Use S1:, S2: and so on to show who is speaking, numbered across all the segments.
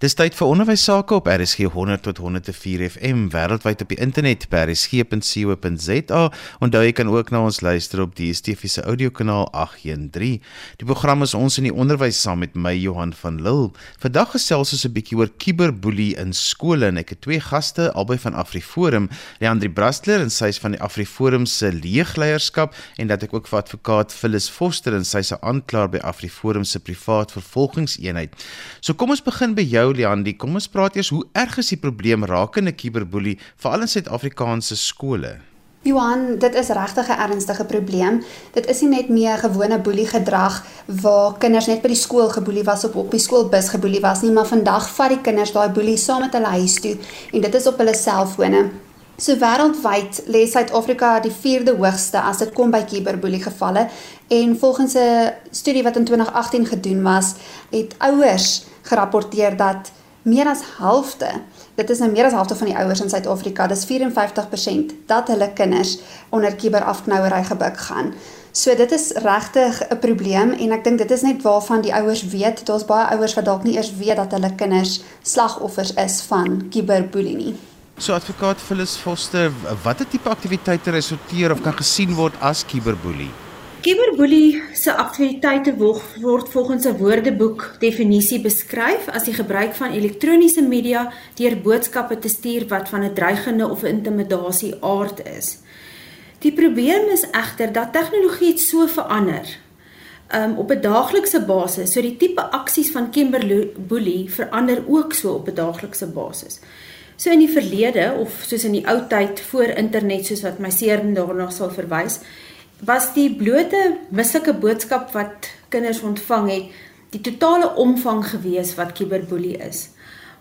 S1: Dis tyd vir onderwys sake op RSG 100 tot 104 FM wêreldwyd op die internet by rsg.co.za. Onthou jy kan ook na ons luister op die DSTV se audiokanaal 813. Die program is ons in die onderwys saam met my Johan van Lille. Vandag gesels ons 'n bietjie oor kiberboelie in skole en ek het twee gaste albei van AfriForum, Leandri Brastler en sy's van die AfriForum se leegleierskap en dat ek ook vir advokaat Phyllis Foster en sy's 'n aanklaer by AfriForum se privaat vervolgingseenheid. So kom ons begin by jou jou Liandi, kom ons praat eers hoe erg is die probleem rakende kiberboelie veral in Suid-Afrikaanse skole?
S2: Johan, dit is regtig 'n ernstige probleem. Dit is nie net meer gewone boelie gedrag waar kinders net by die skool geboelie was of op die skoolbus geboelie was nie, maar vandag vat die kinders daai boelie saam met hulle huis toe en dit is op hulle selfone. So wêreldwyd lê Suid-Afrika die 4de hoogste as dit kom by kiberboelie gevalle en volgens 'n studie wat in 2018 gedoen was, het ouers gerapporteer dat meer as helfte, dit is nou meer as helfte van die ouers in Suid-Afrika, dis 54% dat hulle kinders onder kiberafknouery gebuk gaan. So dit is regtig 'n probleem en ek dink dit is net waarvan die ouers weet. Daar's baie ouers wat dalk nie eers weet dat hulle kinders slagoffers is van kiberboelie nie.
S1: So advokaat Phyllis Foster, watter tipe aktiwiteite resulteer of kan gesien word as kiberboelie?
S3: Kiberboelie se aktiwiteite word volgens 'n woordeboek definisie beskryf as die gebruik van elektroniese media deur boodskappe te stuur wat van 'n dreigende of intimidasie aard is. Die probleem is egter dat tegnologie so verander um, op 'n daaglikse basis, so die tipe aksies van kiberboelie verander ook so op 'n daaglikse basis. So in die verlede of soos in die ou tyd voor internet soos wat my seer daarna sal verwys, was die blote mislike boodskap wat kinders ontvang het die totale omvang gewees wat kiberboelie is.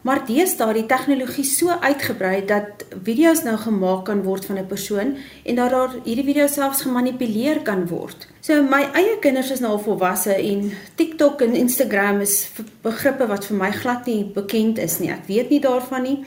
S3: Maar deesdae die tegnologie so uitgebrei dat video's nou gemaak kan word van 'n persoon en dat daar hierdie video selfs gemanipuleer kan word. So my eie kinders is nou al volwasse en TikTok en Instagram is begrippe wat vir my glad nie bekend is nie. Ek weet nie daarvan nie.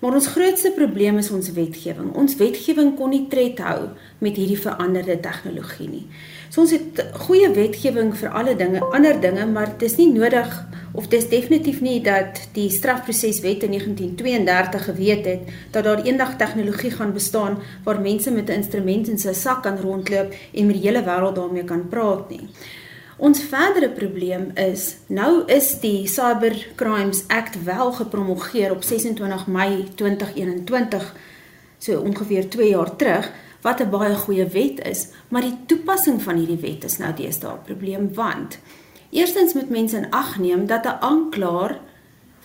S3: Maar ons grootste probleem is ons wetgewing. Ons wetgewing kon nie tred hou met hierdie veranderde tegnologie nie. So ons het goeie wetgewing vir alle dinge, ander dinge, maar dit is nie nodig of dit is definitief nie dat die strafproseswet in 1932 geweet het dat daar eendag tegnologie gaan bestaan waar mense met 'n instrument in sy sak kan rondloop en met die hele wêreld daarmee kan praat nie. Ons verdere probleem is nou is die Cyber Crimes Act wel gepromulgeer op 26 Mei 2021 so ongeveer 2 jaar terug wat 'n baie goeie wet is, maar die toepassing van hierdie wet is nou deesdae 'n probleem want eerstens moet mense in ag neem dat 'n aanklaer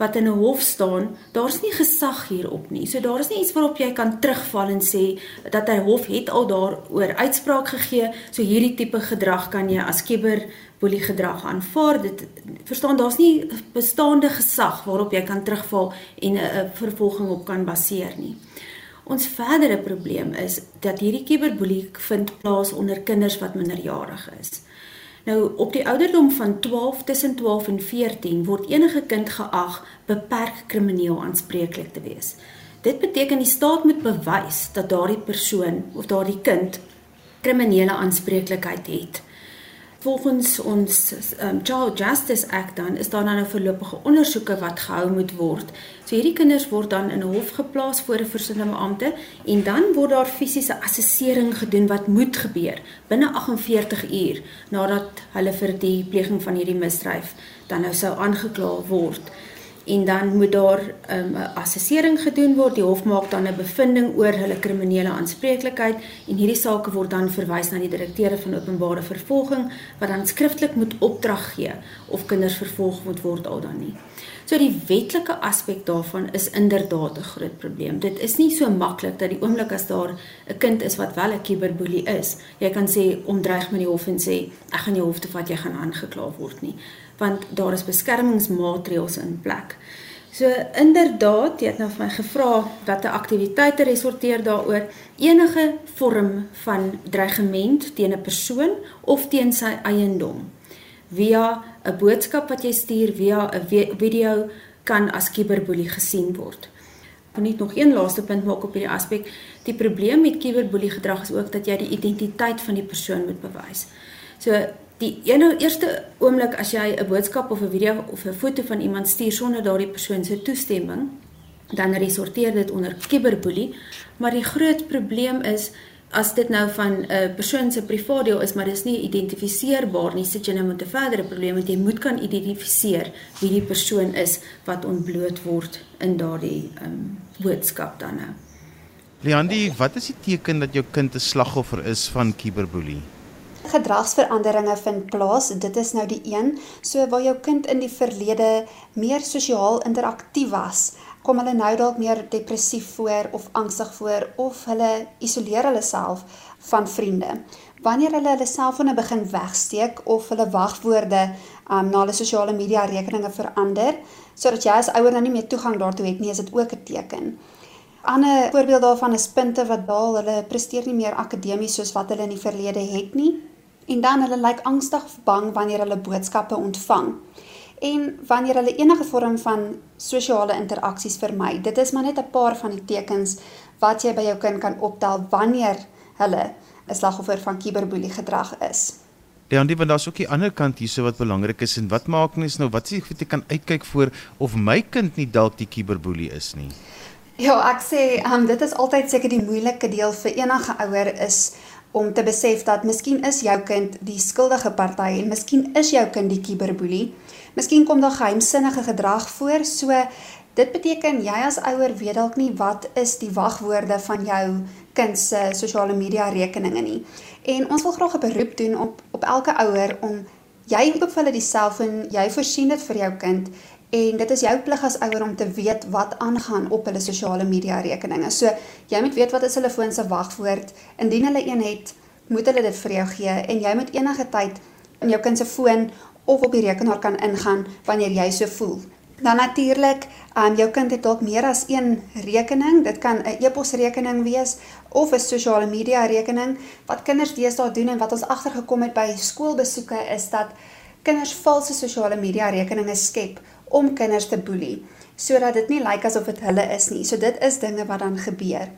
S3: wat in 'n hof staan, daar's nie gesag hierop nie. So daar is nie iets waarop jy kan terugval en sê dat 'n hof het al daaroor uitspraak gegee, so hierdie tipe gedrag kan jy as kiberboelie gedrag aanvaar. Dit verstaan daar's nie bestaande gesag waarop jy kan terugval en 'n vervolging op kan baseer nie. Ons verdere probleem is dat hierdie kiberboelie vind plaas onder kinders wat minderjarig is. Nou op die ouderdom van 12 tussen 12 en 14 word enige kind geag beperk krimineel aanspreeklik te wees. Dit beteken die staat moet bewys dat daardie persoon of daardie kind kriminele aanspreeklikheid het volgens ons um, Child Justice Act dan is daar nou voorlopige ondersoeke wat gehou moet word. So hierdie kinders word dan in 'n hof geplaas voor 'n versinnende beampte en dan word daar fisiese assessering gedoen wat moet gebeur binne 48 uur nadat hulle vir die pleging van hierdie misdryf dan nou sou aangekla word en dan moet daar 'n um, assessering gedoen word. Die hof maak dan 'n bevinding oor hulle kriminele aanspreeklikheid en hierdie saak word dan verwys na die direkteure van openbare vervolging wat dan skriftelik moet opdrag gee of kinders vervolg moet word al dan nie. So die wetlike aspek daarvan is inderdaad 'n groot probleem. Dit is nie so maklik dat die oomblik as daar 'n kind is wat wel 'n kiberboelie is, jy kan sê omdreig met die hof en sê ek gaan jou hof toe vat, jy gaan aangekla word nie want daar is beskermingsmaatreëls in plek. So inderdaad, jy het nou vir my gevra watter aktiwiteite resorteer daaroor enige vorm van dreigement teen 'n persoon of teen sy eiendom via 'n boodskap wat jy stuur via 'n video kan as kiberboelie gesien word. Ek wil net nog een laaste punt maak op hierdie aspek. Die probleem met kiberboelie gedrag is ook dat jy die identiteit van die persoon moet bewys. So Die ene eerste oomblik as jy 'n boodskap of 'n video of 'n foto van iemand stuur sonder daardie persoon se toestemming, dan resorteer dit onder kiberboelie, maar die groot probleem is as dit nou van 'n uh, persoon se privaatdeel is, maar dis nie identifiseerbaar nie, sit jy nou met 'n verdere probleem want jy moet kan identifiseer wie die persoon is wat ontbloot word in daardie um, boodskap dan nou.
S1: Leandi, wat is die teken dat jou kind 'n slagoffer is van kiberboelie?
S2: Gedragsveranderinge vind plaas. Dit is nou die een. So waar jou kind in die verlede meer sosiaal interaktief was, kom hulle nou dalk meer depressief voor of angstig voor of hulle isoleer hulle self van vriende. Wanneer hulle hulle selfone begin wegsteek of hulle wagwoorde um, na hulle sosiale media rekeninge verander, sodat jy as ouer nou nie meer toegang daartoe het nie, is dit ook 'n teken. Ander voorbeeld daarvan is punte wat daal, hulle presteer nie meer akademies soos wat hulle in die verlede het nie. En dan hulle lyk angstig of bang wanneer hulle boodskappe ontvang en wanneer hulle enige vorm van sosiale interaksies vermy. Dit is maar net 'n paar van die tekens wat jy by jou kind kan optel wanneer hulle 'n slagoffer van kiberboelie gedrag is.
S1: Ja, en dit was ook die ander kant hierso wat belangrik is en wat maak mens nou wat sê jy kan uitkyk voor of my kind nie dalk die kiberboelie is nie.
S2: Ja, ek sê, um, dit is altyd seker die moeilike deel vir enige ouer is om te besef dat miskien is jou kind die skuldige party en miskien is jou kind die kiberboelie. Miskien kom daar geheimsinnige gedrag voor. So dit beteken jy as ouer weet dalk nie wat is die wagwoorde van jou kind se sosiale media rekeninge nie. En ons wil graag 'n beroep doen op op elke ouer om jy koop vir hulle die selfoon, jy voorsien dit vir jou kind en dit is jou plig as ouer om te weet wat aangaan op hulle sosiale media rekeninge. So jy moet weet wat is hulle foon se wagwoord. Indien hulle een het, moet hulle dit vir jou gee en jy moet enige tyd in jou kind se foon of op die rekenaar kan ingaan wanneer jy so voel. Dan natuurlik, um, jou kind het dalk meer as een rekening. Dit kan 'n e-posrekening wees of 'n sosiale media rekening. Wat kinders deesdae doen en wat ons agtergekom het by skoolbesoeke is dat kinders valse sosiale media rekeninge skep om kinders te boelie sodat dit nie lyk asof dit hulle is nie. So dit is dinge wat dan gebeur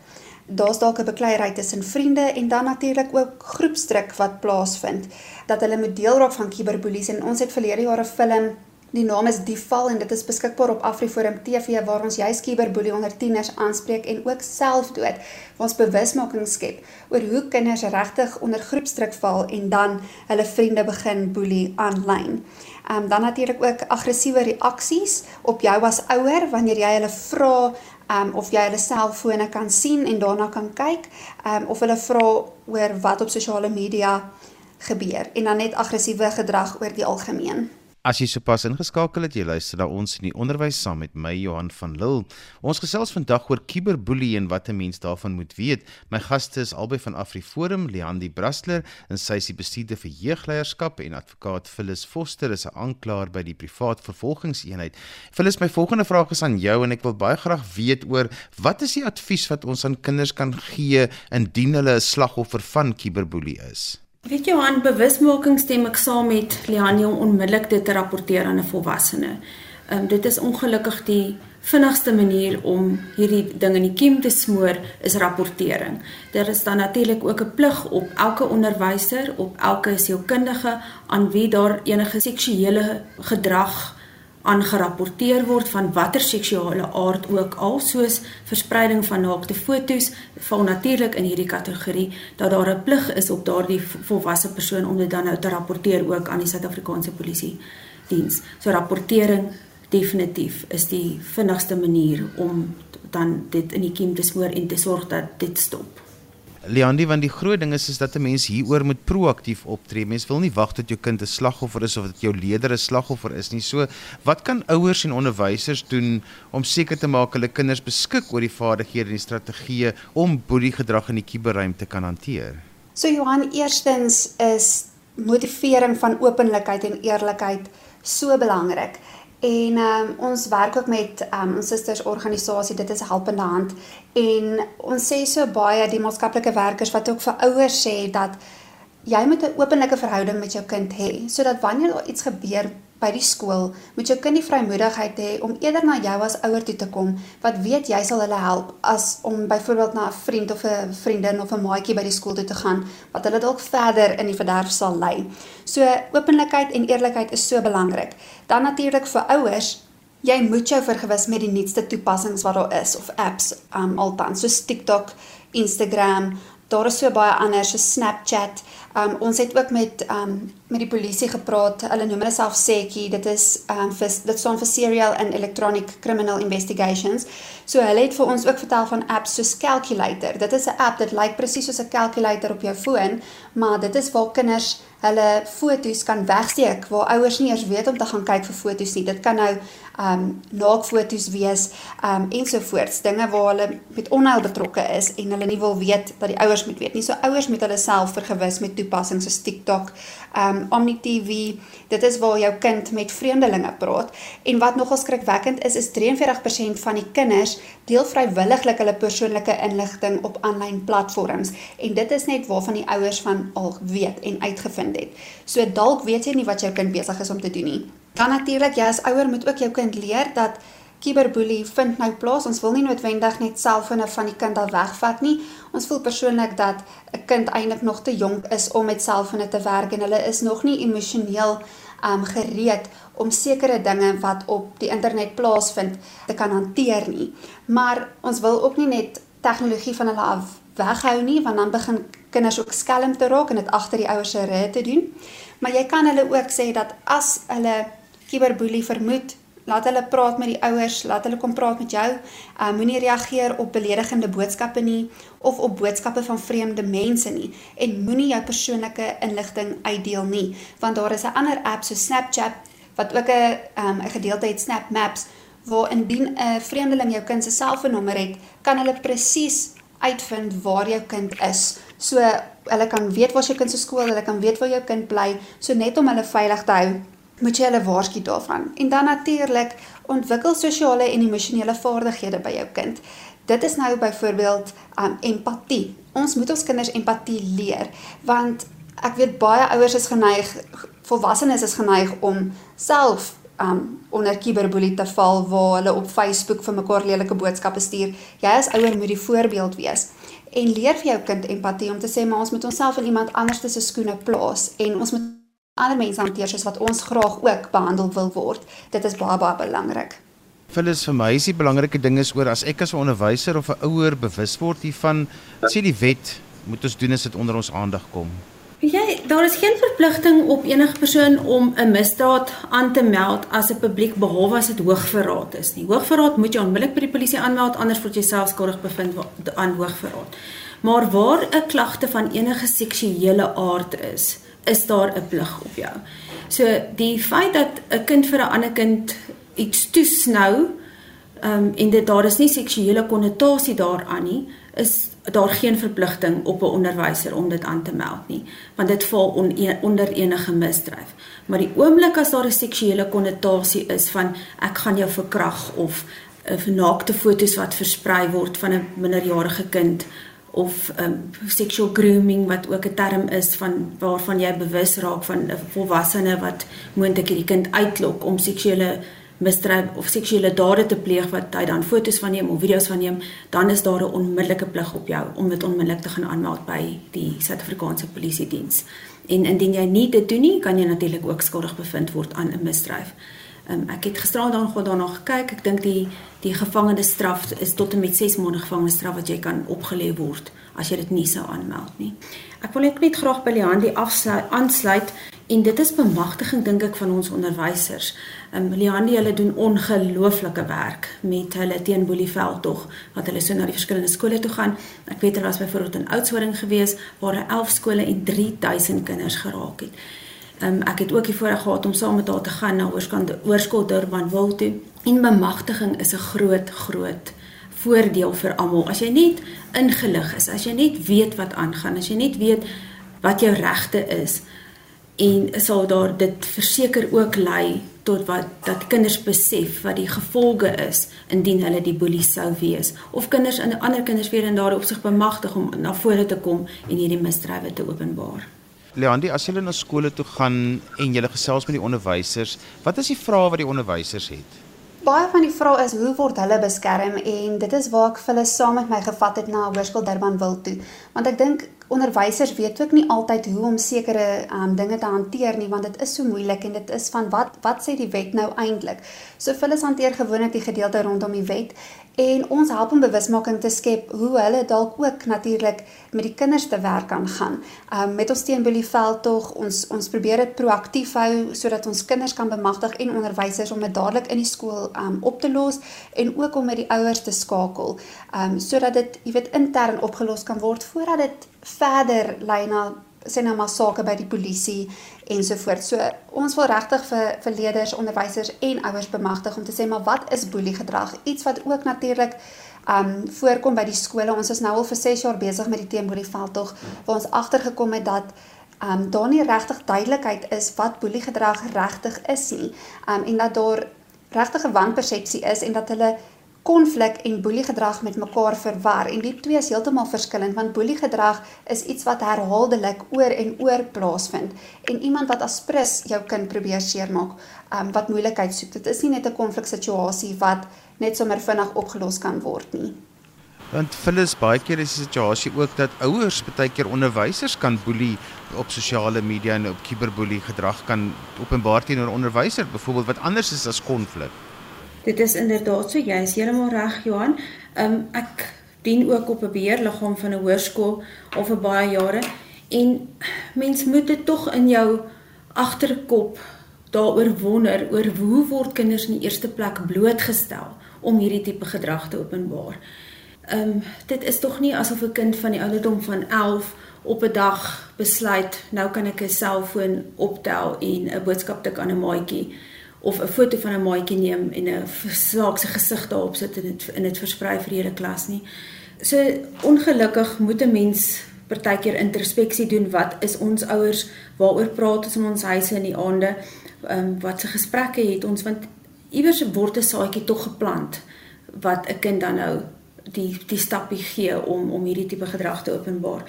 S2: daar's dalk 'n bekleierery tussen vriende en dan natuurlik ook groepsdruk wat plaasvind dat hulle moet deel raak van kiberboelies en ons het verlede jaar 'n film die naam is Die Val en dit is beskikbaar op AfriForum TV waar ons juis kiberboelie onder tieners aanspreek en ook selfdood waar ons bewusmaking skep oor hoe kinders regtig onder groepsdruk val en dan hulle vriende begin boelie aanlyn. Ehm um, dan natuurlik ook aggressiewe reaksies op jou as ouer wanneer jy hulle vra um, of jy hulle selfone kan sien en daarna kan kyk um, of hulle vra oor wat op sosiale media gebeur en dan net aggressiewe gedrag oor die algemeen.
S1: As jy sopas ingeskakel het, jy luister na ons in die onderwys saam met my Johan van Lille. Ons gesels vandag oor kiberboelie en wat 'n mens daarvan moet weet. My gaste is albei van AfriForum, Leandi Brastler, en sy is die bestuurder vir jeugleierskap en advokaat Phyllis Foster is 'n aanklaer by die privaat vervolgingseenheid. Phyllis, my volgende vraag is aan jou en ek wil baie graag weet oor wat is die advies wat ons aan kinders kan gee indien hulle 'n slagoffer van kiberboelie is?
S3: Weet jy aan bewusmaking stem ek saam met Liani om onmiddellik dit te rapporteer aan 'n volwassene. Ehm um, dit is ongelukkig die vinnigste manier om hierdie ding in die kiem te smoor is rapportering. Daar is dan natuurlik ook 'n plig op elke onderwyser, op elke sielkundige aan wie daar enige seksuele gedrag aangerapporteer word van watter seksuele aard ook al soos verspreiding van naakte fotos val natuurlik in hierdie kategorie dat daar 'n plig is op daardie volwasse persoon om dit dan nou te rapporteer ook aan die Suid-Afrikaanse polisie diens. So rapportering definitief is die vinnigste manier om dan dit in die kiem te smoor en te sorg dat dit stop.
S1: Leandi, want die groot ding is is dat 'n mens hieroor moet proaktief optree. Mens wil nie wag tot jou kind 'n slagoffer is of dat jou leerder 'n slagoffer is nie. So, wat kan ouers en onderwysers doen om seker te maak hulle kinders beskik oor die vaardighede en die strategieë om boeliegedrag in die kuberruimte kan hanteer?
S2: So Johan, eerstens is motivering van openlikheid en eerlikheid so belangrik. En um, ons werk ook met um, ons susters organisasie, dit is Helpende Hand. En ons sê so baie die maatskaplike werkers wat ook vir ouers sê dat jy moet 'n openlike verhouding met jou kind hê sodat wanneer daar iets gebeur by die skool, moet jou kind die vrymoedigheid hê om eerder na jou as ouer toe te kom wat weet jy sal hulle help as om byvoorbeeld na 'n vriend of 'n vriendin of 'n maatjie by die skool toe te gaan wat hulle dalk verder in die verderf sal lei. So openlikheid en eerlikheid is so belangrik. Dan natuurlik vir ouers Jy moet jou vergewis met die nuutste toepassings wat daar is of apps um althans so TikTok, Instagram, daar is so baie ander so Snapchat. Um ons het ook met um met die polisie gepraat. Hulle noem hulle self Sekkie. Dit is um vir dit staan vir Serial and Electronic Criminal Investigations. So hulle het vir ons ook vertel van apps soos Calculator. Dit is 'n app wat lyk presies soos 'n calculator op jou foon, maar dit is waar kinders hulle foto's kan wegsteek waar ouers nie eers weet om te gaan kyk vir foto's nie. Dit kan nou um naakfoto's wees um ensovoorts dinge waar hulle met onheil betrokke is en hulle nie wil weet dat die ouers moet weet nie. So ouers moet hulle self vergewis met toepassings soos TikTok, um Omni TV. Dit is waar jou kind met vreemdelinge praat en wat nogal skrikwekkend is is 43% van die kinders deel vrywilliglik hulle persoonlike inligting op aanlyn platforms en dit is net waarvan die ouers van al weet en uitgevind het. So dalk weet jy nie wat jou kind besig is om te doen nie. Dan natuurlik jy as ouer moet ook jou kind leer dat kiberboelie vind nou plaas. Ons wil nie noodwendig net selfone van die kind al wegvat nie. Ons voel persoonlik dat 'n kind eintlik nog te jonk is om met selfone te werk en hulle is nog nie emosioneel um gereed om sekere dinge wat op die internet plaasvind te kan hanteer nie. Maar ons wil ook nie net tegnologie van hulle af weghou nie want dan begin kinders ook skelm te raak en dit agter die ouers se rug te doen. Maar jy kan hulle ook sê dat as hulle kiberboelie vermoed, laat hulle praat met die ouers, laat hulle kom praat met jou. Uh moenie reageer op beledigende boodskappe nie of op boodskappe van vreemde mense nie en moenie jou persoonlike inligting uitdeel nie, want daar is 'n ander app so Snapchat wat ook 'n um 'n gedeelte het Snap Maps waar indien 'n vreemdeling jou kind se selfoonnommer het, kan hulle presies uitvind waar jou kind is. So hulle kan weet waar jou kind se skool, hulle kan weet waar jou kind bly, so net om hulle veilig te hou moet jy hulle waarsku daarvan. En dan natuurlik ontwikkel sosiale en emosionele vaardighede by jou kind. Dit is nou byvoorbeeld um empatie. Ons moet ons kinders empatie leer want ek weet baie ouers is geneig volwassenes is geneig om self um onder kiberboelie te val waar hulle op Facebook vir mekaar lelike boodskappe stuur. Jy as ouer moet die voorbeeld wees en leer vir jou kind empatie om te sê maar ons moet onsself in iemand anders se skoene plaas en ons moet ander mense hanteer soos wat ons graag ook behandel wil word. Dit is baie baie belangrik.
S1: Phyllis vir my is die belangrike ding is oor as ek as 'n onderwyser of 'n ouer bewus word hiervan, sê die wet moet ons doen as dit onder ons aandag kom.
S3: Jy, daar is geen verpligting op enige persoon om 'n misdaad aan te meld as 'n publiek behalwe as dit hoogverraad is nie. Hoogverraad moet jy onmiddellik by die polisie aanmeld anders word jy self skuldig bevind aan hoogverraad. Maar waar 'n klagte van enige seksuele aard is, is daar 'n plig op jou. So die feit dat 'n kind vir 'n ander kind iets toesnou, ehm um, en dit daar is nie seksuele konnotasie daaraan nie, is daar geen verpligting op 'n onderwyser om dit aan te meld nie, want dit val on, onder enige misdryf. Maar die oomblik as daar 'n seksuele konnotasie is van ek gaan jou verkrag of 'n vernaakte foto's wat versprei word van 'n minderjarige kind of um sexual grooming wat ook 'n term is van waarvan jy bewus raak van 'n volwassene wat moontlik hierdie kind uitlok om seksuele misdryf of seksuele dade te pleeg wat hy dan foto's van neem of video's van neem, dan is daar 'n onmiddellike plig op jou om dit onmiddellik te gaan aanmeld by die Suid-Afrikaanse Polisie Diens. En indien jy nie dit doen nie, kan jy natuurlik ook skuldig bevind word aan 'n misdryf. Um, ek het gisteraand dan gou daarna gekyk. Ek dink die die gevangenisstraf is tot en met 6 maande gevangenisstraf wat jy kan opgelê word as jy dit nie sou aanmeld nie. Ek wil net graag by Leandi afsluit aansluit en dit is bemagtiging dink ek van ons onderwysers. Um, Leandi hulle doen ongelooflike werk met hulle teenboelieveld tog wat hulle so na die verskillende skole toe gaan. Ek weet hulle was byvoorbeeld in Oudtshoorn gewees waar 11 skole en 3000 kinders geraak het. Um, ek het ook die voorreg gehad om saam met haar te gaan na Oorskant Oorskot Durban wil toe. En bemagtiging is 'n groot groot voordeel vir almal. As jy net ingelig is, as jy net weet wat aangaan, as jy net weet wat jou regte is en sal daar dit verseker ook lei tot wat dat kinders besef wat die gevolge is indien hulle die boelie sou wees of kinders en ander kinders weer in daardie opsig bemagtig om na vore te kom en hierdie misdrywe te openbaar.
S1: Leandi, as jy na skole toe gaan en jy gesels met die onderwysers, wat is die vrae wat die onderwysers het?
S2: Baie van die vrae is hoe word hulle beskerm en dit is waar ek hulle saam met my gevat het na Hoërskool Durbanville toe. Want ek dink onderwysers weet ook nie altyd hoe om sekere um, dinge te hanteer nie want dit is so moeilik en dit is van wat wat sê die wet nou eintlik. So hulle hanteer gewoonlik die gedeelte rondom die wet en ons help om bewusmaking te skep hoe hulle dalk ook natuurlik met die kinders te werk kan gaan. Um met ons teenboelie veldtog, ons ons probeer dit proaktief hou sodat ons kinders kan bemagtig en onderwysers om dit dadelik in die skool um op te los en ook om met die ouers te skakel. Um sodat dit, jy weet, intern opgelos kan word voordat dit verder lei na sê nou maar sake by die polisie ensovoorts. So ons wil regtig vir vir leerders, onderwysers en ouers bemagtig om te sê maar wat is boelie gedrag? Iets wat ook natuurlik um voorkom by die skole. Ons is nou al vir 6 jaar besig met die teenboelie veldtog waar ons agtergekom het dat um daar nie regtig duidelikheid is wat boelie gedrag regtig is nie. Um en dat daar regtig 'n wanpersepsie is en dat hulle konflik en boeliegedrag met mekaar verwar. En die twee is heeltemal verskillend want boeliegedrag is iets wat herhaaldelik oor en oor plaasvind. En iemand wat as prins jou kind probeer seermaak um, wat moeilikheid soek. Dit is nie net 'n konfliksituasie wat net sommer vinnig opgelos kan word nie.
S1: Want Phyllis baie keer is die situasie ook dat ouers baie keer onderwysers kan boelie op sosiale media en op kiberboelie gedrag kan openbaar teenoor onderwyser byvoorbeeld wat anders is as konflik
S3: Dit is inderdaad so, jy is heeltemal reg Johan. Um ek dien ook op 'n beheerliggaam van 'n hoërskool al vir baie jare en mens moet dit tog in jou agterkop daaroor wonder oor hoe word kinders in die eerste plek blootgestel om hierdie tipe gedrag te openbaar. Um dit is tog nie asof 'n kind van die ouderdom van 11 op 'n dag besluit nou kan ek 'n selfoon optel en 'n boodskap tik aan 'n maatjie of 'n foto van 'n maatjie neem en 'n snaakse gesig daarop sit en dit in dit versprei vir die hele klas nie. So ongelukkig moet 'n mens partykeer introspeksie doen wat is ons ouers waaroor praat ons in ons huise in die aande ehm um, wat se gesprekke het ons want iewers word 'n saadjie tog geplant wat 'n kind dan nou die die stappie gee om om hierdie tipe gedrag te openbaar.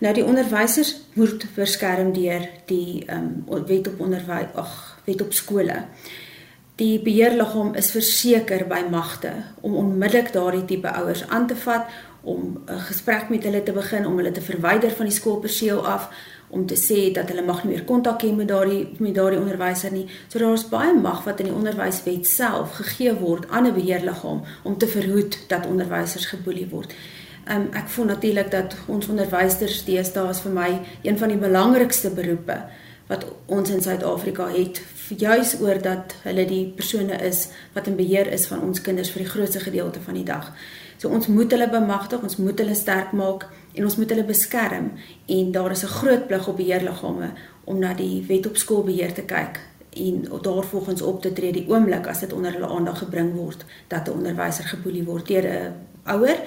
S3: Nou die onderwysers moet verskerm deur die ehm um, wet op onderwys ag wet op skole. Die beheerliggaam is verseker by magte om onmiddellik daardie tipe ouers aan te vat, om 'n gesprek met hulle te begin, om hulle te verwyder van die skoolperseel af, om te sê dat hulle mag nie meer kontak hê met daardie met daardie onderwyser nie. So daar's baie mag wat in die onderwyswet self gegee word aan 'n beheerliggaam om te verhoed dat onderwysers geboelie word. Um, ek voel natuurlik dat ons onderwysers deesdae is vir my een van die belangrikste beroepe wat ons in Suid-Afrika het juis oor dat hulle die persone is wat in beheer is van ons kinders vir die grootste gedeelte van die dag. So ons moet hulle bemagtig, ons moet hulle sterk maak en ons moet hulle beskerm en daar is 'n groot plig op beheerliggame om na die wet op skoolbeheer te kyk en daarvolgens op te tree die oomblik as dit onder hulle aandag gebring word dat 'n onderwyser geboelie word deur 'n ouer.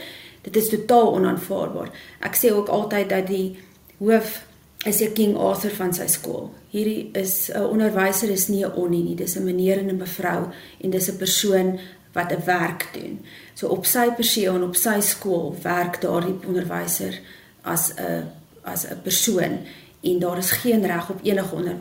S3: Dit is totaal onaanvaarbaar. Ek sê ook altyd dat die hoof is 'n King Arthur van sy skool. Hierdie is 'n onderwyser is nie 'n onnie nie, dis 'n meneer en 'n mevrou en dis 'n persoon wat 'n werk doen. So op sy perseel en op sy skool werk daardie onderwyser as 'n as 'n persoon en daar is geen reg op enige onder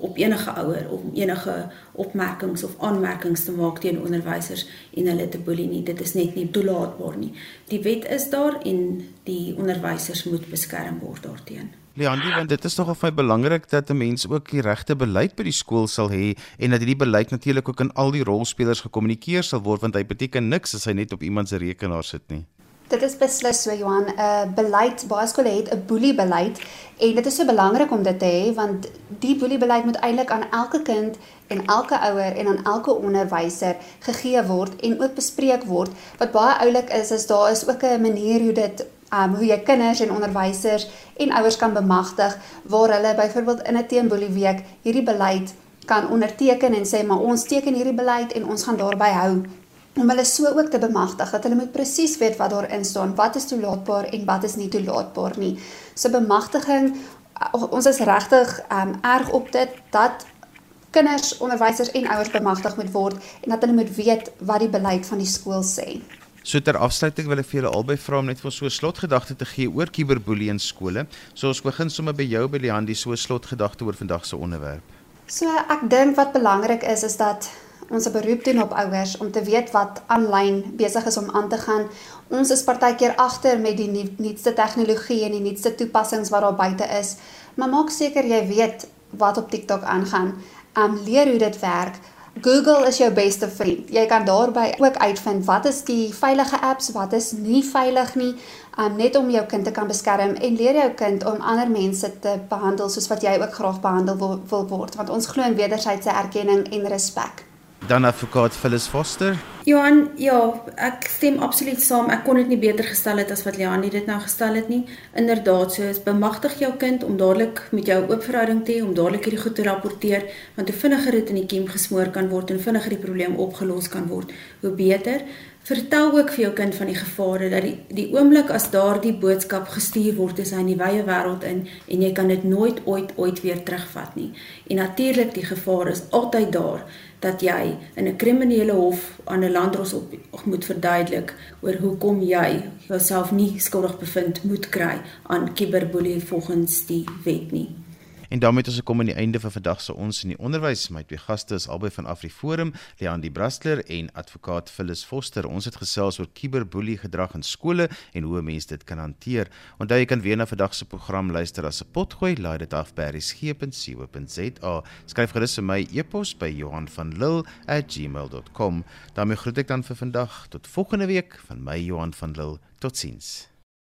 S3: op enige ouer om enige opmerkings of aanmerkings te maak teen onderwysers en hulle te boelie nie. Dit is net nie toelaatbaar nie. Die wet is daar en die onderwysers moet beskerm word daarteenoor.
S1: Leandi, want dit is nogal baie belangrik dat 'n mens ook die regte beleid by die skool sal hê en dat hierdie beleid natuurlik ook aan al die rolspelers gekommunikeer sal word want hy beteken niks as hy net op iemand se rekenaar sit nie.
S2: Dit is beslis so Johan, 'n uh, beleid baie skole het 'n boelie beleid en dit is so belangrik om dit te hê want die boelie beleid moet eintlik aan elke kind en elke ouer en aan elke onderwyser gegee word en ook bespreek word. Wat baie oulik is is daar is ook 'n manier hoe dit um hoe jy kinders en onderwysers en ouers kan bemagtig waar hulle byvoorbeeld in 'n teenboelie week hierdie beleid kan onderteken en sê maar ons teken hierdie beleid en ons gaan daarby hou om hulle so ook te bemagtig dat hulle moet presies weet wat daarin staan, wat is toelaatbaar en wat is nie toelaatbaar nie. So bemagtiging ons is regtig um erg op dit dat kinders, onderwysers en ouers bemagtig moet word en dat hulle moet weet wat die beleid van die skool sê.
S1: So ter afsluiting wil ek vir julle albei vra om net vir so 'n slotgedagte te gee oor kiberboelie in skole. So ons begin sommer by jou by Leandie so 'n slotgedagte oor vandag se onderwerp.
S2: So ek dink wat belangrik is is dat ons 'n beroep doen op ouers om te weet wat aanlyn besig is om aan te gaan. Ons is partykeer agter met die nuutste tegnologie en die nuutste toepassings wat daar buite is. Maar maak seker jy weet wat op TikTok aangaan. Um leer hoe dit werk. Google is jou beste vriend. Jy kan daarby ook uitvind wat is die veilige apps, wat is nie veilig nie, um, net om jou kind te kan beskerm en leer jou kind om ander mense te behandel soos wat jy ook graag behandel wil, wil word, want ons glo in wederwysige erkenning en respek
S1: dan advokaat Phyllis Foster.
S3: Johan, ja, ek stem absoluut saam. Ek kon dit nie beter gestel het as wat Leani dit nou gestel het nie. Inderdaad, so is bemagtig jou kind om dadelik met jou oop verhouding te hê, om dadelik hierdie goed te rapporteer, want hoe vinniger dit in die kiem gesmoor kan word en vinniger die probleem opgelos kan word, hoe beter. Vertel ook vir jou kind van die gevare dat die die oomblik as daardie boodskap gestuur word is hy in die wye wêreld in en jy kan dit nooit ooit ooit weer terugvat nie. En natuurlik die gevaar is altyd daar dat jy in 'n kriminele hof aan 'n landdros op moet verduidelik oor hoekom jy jouself nie skuldig bevind moet kry aan kiberboelie volgens die wet nie.
S1: En daarmee het ons gekom aan die einde van vandag se ons in die onderwys. My twee gaste is albei van AfriForum, Leandi Brastler en advokaat Phyllis Foster. Ons het gesels oor kiberboelie gedrag in skole en hoe mense dit kan hanteer. Onthou jy kan weer na vandag se program luister as 'n potgooi. Laai dit af by resgep.co.za. Skryf gerus vir my e-pos by Johan van Lille@gmail.com. daarmee groet ek dan vir vandag tot volgende week van my Johan van Lille. Totsiens.